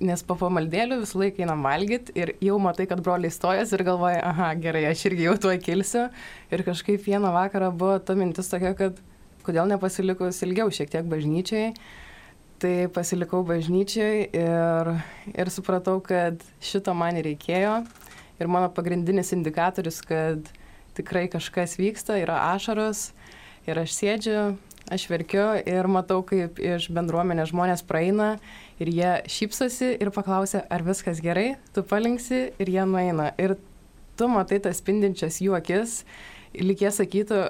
nes po pamaldėlių visą laiką einam valgyti ir jau matai, kad broliai stojas ir galvoja, aha, gerai, aš irgi jau tuo kilsiu. Ir kažkaip vieną vakarą buvo ta mintis tokia, kad kodėl nepasilikus ilgiau šiek tiek bažnyčiai. Tai pasilikau bažnyčiai ir, ir supratau, kad šito man reikėjo. Ir mano pagrindinis indikatorius, kad tikrai kažkas vyksta, yra ašaros. Ir aš sėdžiu, aš verkiu ir matau, kaip iš bendruomenės žmonės praeina ir jie šypsosi ir paklausia, ar viskas gerai, tu palinksi ir jie nueina. Ir tu matai tas spindinčias jų akis, jie sakytų,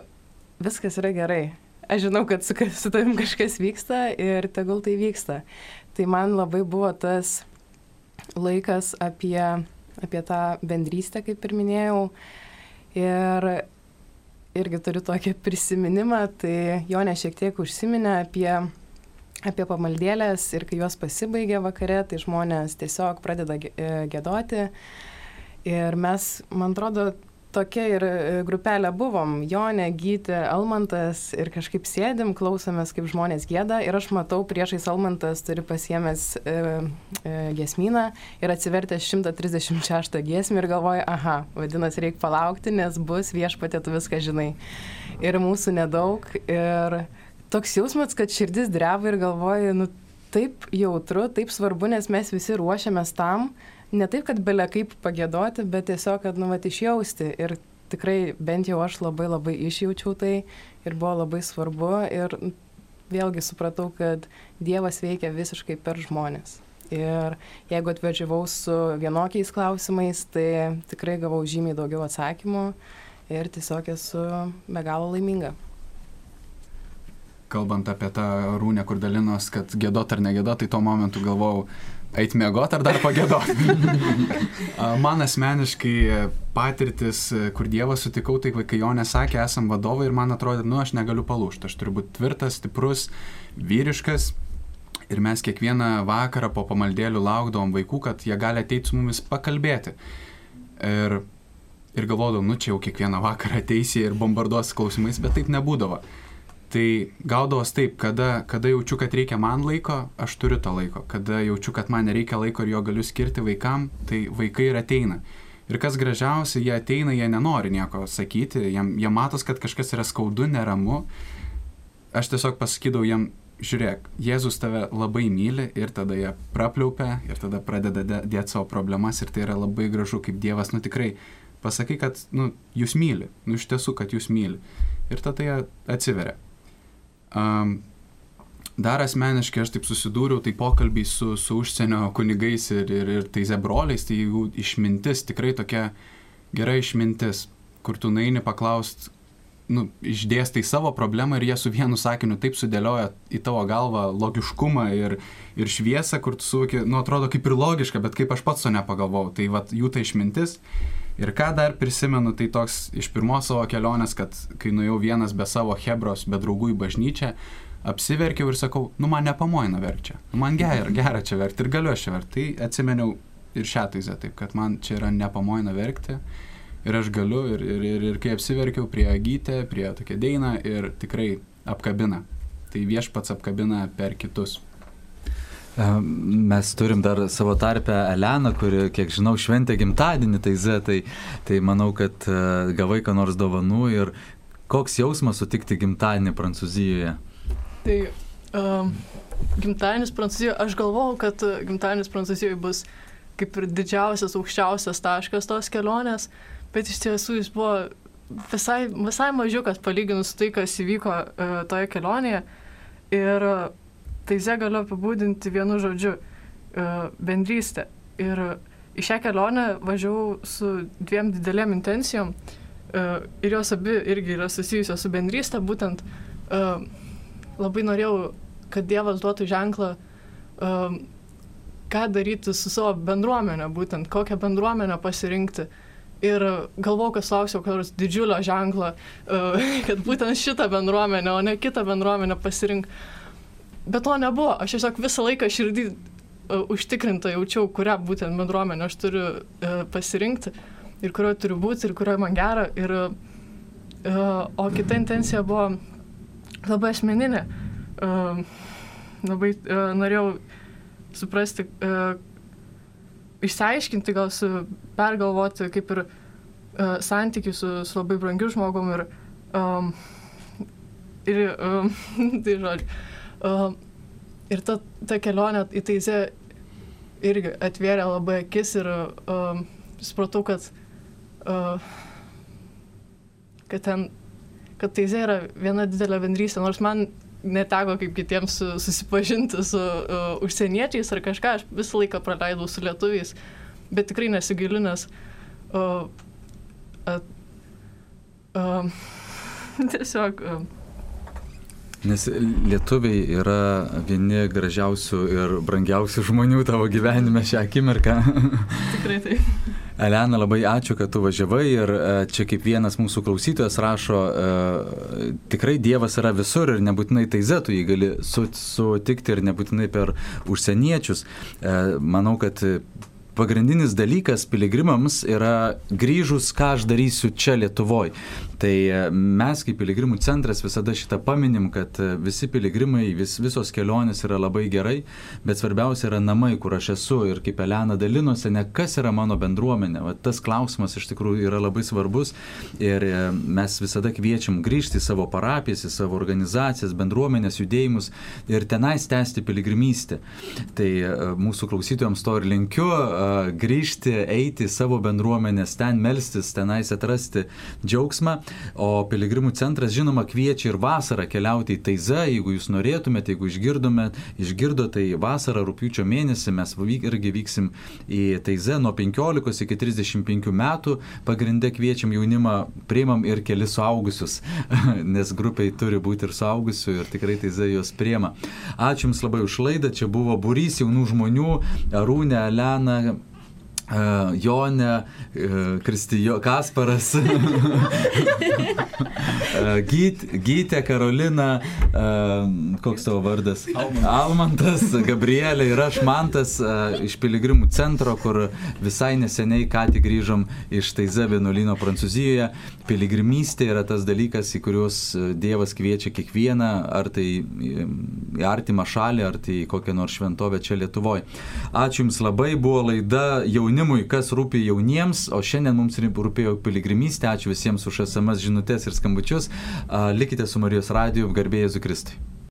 viskas yra gerai. Aš žinau, kad su, su tavim kažkas vyksta ir tegul tai vyksta. Tai man labai buvo tas laikas apie, apie tą bendrystę, kaip ir minėjau. Ir irgi turiu tokį prisiminimą, tai Jonė šiek tiek užsiminė apie, apie pamaldėlės ir kai jos pasibaigė vakare, tai žmonės tiesiog pradeda gėdoti. Ir mes, man atrodo, tokia ir e, grupelė buvom. Jonė, Gyti, Almantas ir kažkaip sėdim, klausomės, kaip žmonės gėda. Ir aš matau, priešais Almantas turi pasiemęs e, e, gesminą ir atsivertęs 136 giesmį ir galvoja, aha, vadinasi, reikia palaukti, nes bus viešpatė, tu viską žinai. Ir mūsų nedaug. Ir toks jausmas, kad širdis dreba ir galvoja, nu taip jautru, taip svarbu, nes mes visi ruošiamės tam ne taip, kad belia kaip pagėdoti, bet tiesiog, kad, nu, vat, išjausti. Ir tikrai bent jau aš labai labai išjaučiau tai ir buvo labai svarbu. Ir vėlgi supratau, kad Dievas veikia visiškai per žmonės. Ir jeigu atvažiavau su vienokiais klausimais, tai tikrai gavau žymiai daugiau atsakymų ir tiesiog esu be galo laiminga. Kalbant apie tą rūnę, kur dalinos, kad gėdot ar negėdot, tai tuo momentu galvojau, Eit mėgot ar dar pagėdot? Man asmeniškai patirtis, kur Dievą sutikau, tai kai jo nesakė, esam vadovai ir man atrodė, nu aš negaliu palūšti, aš turiu būti tvirtas, stiprus, vyriškas. Ir mes kiekvieną vakarą po pamaldėlių laukdavom vaikų, kad jie gali ateiti su mumis pakalbėti. Ir, ir galvodavau, nu čia jau kiekvieną vakarą ateisi ir bombarduos klausimais, bet taip nebūdavo. Tai gaudavos taip, kada, kada jaučiu, kad reikia man laiko, aš turiu tą laiko. Kada jaučiu, kad man nereikia laiko ir jo galiu skirti vaikam, tai vaikai ir ateina. Ir kas gražiausia, jie ateina, jie nenori nieko sakyti, jie, jie matos, kad kažkas yra skaudu, neramu. Aš tiesiog pasakydavau jiem, žiūrėk, Jėzus tave labai myli ir tada jie prapliaupia ir tada pradeda dėti savo problemas ir tai yra labai gražu, kaip Dievas, nu tikrai, pasakai, kad, nu, jūs myli, nu iš tiesų, kad jūs myli. Ir tada jie atsiveria. Um, dar asmeniškai aš taip susidūriau, tai pokalbiai su, su užsienio kunigais ir, ir, ir tais broliais, tai jų išmintis tikrai tokia gera išmintis, kur tu naini paklaust, nu, išdėstai savo problemą ir jie su vienu sakiniu taip sudėlioja į tavo galvą logiškumą ir, ir šviesą, kur tu suvoki, nu, atrodo kaip ir logiška, bet kaip aš pats to nepagalvojau. Tai vat, jų ta išmintis. Ir ką dar prisimenu, tai toks iš pirmos savo kelionės, kad kai nuėjau vienas be savo hebros, be draugų į bažnyčią, apsiverkiau ir sakau, nu man nepamoina verkčia, nu, man gera, gera čia verkti ir galiu aš čia verkti. Tai atsimeniau ir šią taizę, taip kad man čia yra nepamoina verkti ir aš galiu ir, ir, ir, ir kai apsiverkiau prie Agytę, prie tokia Deina ir tikrai apkabina. Tai viešpats apkabina per kitus. Mes turim dar savo tarpę Eleną, kuri, kiek žinau, šventė gimtadienį tai Z, tai, manau, kad e, gavai ką nors dovanų ir koks jausmas sutikti gimtadienį Prancūzijoje? Tai um, gimtadienis Prancūzijoje, aš galvojau, kad gimtadienis Prancūzijoje bus kaip ir didžiausias, aukščiausias taškas tos kelionės, bet iš tiesų jis buvo visai, visai mažiukas palyginus tai, kas įvyko uh, toje kelionėje. Ir uh, tai ze galiu apibūdinti vienu žodžiu uh, - bendrystė. Ir į šią kelionę važiavau su dviem didelėm intencijom uh, ir jos abi irgi yra susijusios su bendrystė, būtent uh, labai norėjau, kad Dievas duotų ženklą, ką daryti su savo bendruomenė, būtent kokią bendruomenę pasirinkti. Ir galvojau, kad lauksiu kokios didžiulio ženklo, kad būtent šitą bendruomenę, o ne kitą bendruomenę pasirink. Bet to nebuvo. Aš tiesiog visą laiką širdį uh, užtikrinta jaučiau, kurią būtent bendruomenę aš turiu uh, pasirinkti ir kurioje turiu būti ir kurioje man gera. Ir, uh, o kita intencija buvo labai asmeninė. Uh, labai uh, norėjau suprasti, uh, išsiaiškinti, gal su, pergalvoti kaip ir uh, santykių su, su labai brangiu žmogum ir, um, ir um, tai žodžiu. Uh, ir ta, ta kelionė į Taizę irgi atvėrė labai akis ir uh, supratau, kad, uh, kad ten, kad Taizė yra viena didelė bendrystė, nors man neteko kaip kitiems susipažinti su uh, užsieniečiais ar kažką, aš visą laiką praleidau su lietuviais, bet tikrai nesigilinęs. Uh, uh, uh, tiesiog. Uh, Nes lietuviai yra vieni gražiausių ir brangiausių žmonių tavo gyvenime šią akimirką. Tikrai taip. Elena, labai ačiū, kad tu važiavai ir e, čia kaip vienas mūsų klausytojas rašo, e, tikrai Dievas yra visur ir nebūtinai taizetų jį gali sutikti ir nebūtinai per užsieniečius. E, manau, kad pagrindinis dalykas piligrimams yra grįžus, ką aš darysiu čia Lietuvoje. Tai e, mes kaip piligrimų centras visada šitą paminim, kad e, visi piligrimai, vis, visos kelionės yra labai gerai, bet svarbiausia yra namai, kur aš esu ir kaip Elena dalinosi, ne kas yra mano bendruomenė. Va, tas klausimas iš tikrųjų yra labai svarbus ir e, mes visada kviečiam grįžti į savo parapijas, į savo organizacijas, bendruomenės, judėjimus ir tenais tęsti piligrimystę. Tai mūsų klausytojams to ir linkiu grįžti, eiti į savo bendruomenės, ten melstis, tenais atrasti džiaugsmą. O piligrimų centras, žinoma, kviečia ir vasarą keliauti į Taizą, jeigu jūs norėtumėte, jeigu išgirdomėt, išgirdo, tai vasarą, rūpiučio mėnesį mes irgi vyksim į Taizą nuo 15 iki 35 metų. Pagrindę kviečiam jaunimą, priimam ir kelis suaugusius, nes grupiai turi būti ir suaugusių ir tikrai Taiza juos priema. Ačiū Jums labai už laidą, čia buvo būrys jaunų žmonių, Arūnė, Elena, Uh, Jonė, uh, Kristijo, Kasparas, uh, Gyt, Gytė, Karolina, koks tavo vardas? Almantas, Almantas Gabrielė ir aš Mantas iš Piligrimų centro, kur visai neseniai ką tik grįžom iš Taize vienuolino Prancūzijoje. Piligrimystė yra tas dalykas, į kuriuos Dievas kviečia kiekvieną, ar tai į artimą šalį, ar tai į kokią nors šventovę čia Lietuvoje. Ačiū Jums labai, buvo laida jauni jaunimui, kas rūpi jauniems, o šiandien mums rūpėjo piligrimystė. Ačiū visiems už SMS žinutės ir skambučius. Likite su Marijos radiju, garbėjai Zukristai.